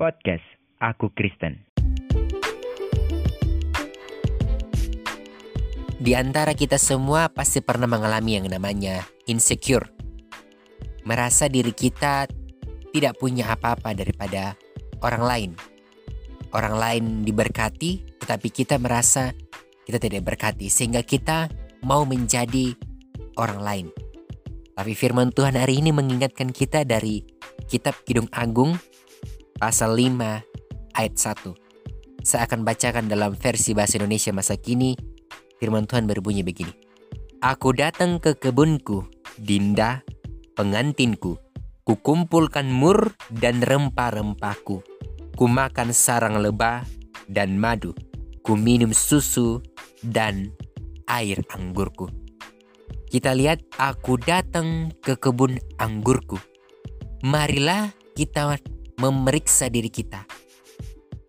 Podcast Aku Kristen. Di antara kita semua pasti pernah mengalami yang namanya insecure. Merasa diri kita tidak punya apa-apa daripada orang lain. Orang lain diberkati, tetapi kita merasa kita tidak berkati sehingga kita mau menjadi orang lain. Tapi firman Tuhan hari ini mengingatkan kita dari kitab Kidung Agung pasal 5 ayat 1. Saya akan bacakan dalam versi bahasa Indonesia masa kini. Firman Tuhan berbunyi begini. Aku datang ke kebunku, Dinda, pengantinku. Kukumpulkan mur dan rempah-rempahku. Kumakan sarang lebah dan madu. Ku minum susu dan air anggurku. Kita lihat aku datang ke kebun anggurku. Marilah kita memeriksa diri kita.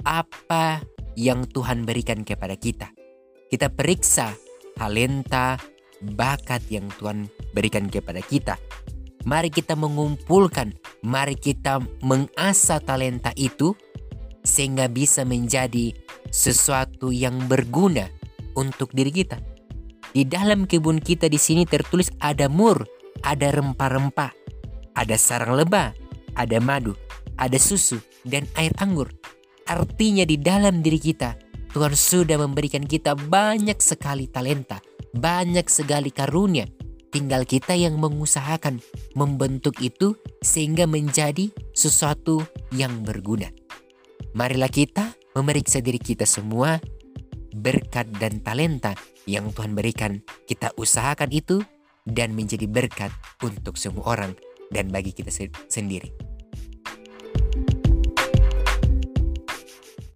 Apa yang Tuhan berikan kepada kita? Kita periksa talenta, bakat yang Tuhan berikan kepada kita. Mari kita mengumpulkan, mari kita mengasah talenta itu sehingga bisa menjadi sesuatu yang berguna untuk diri kita. Di dalam kebun kita di sini tertulis ada mur, ada rempah-rempah, ada sarang lebah, ada madu, ada susu, dan air anggur. Artinya di dalam diri kita Tuhan sudah memberikan kita banyak sekali talenta, banyak sekali karunia. Tinggal kita yang mengusahakan membentuk itu sehingga menjadi sesuatu yang berguna. Marilah kita memeriksa diri kita semua, berkat dan talenta yang Tuhan berikan. Kita usahakan itu dan menjadi berkat untuk semua orang dan bagi kita sendiri.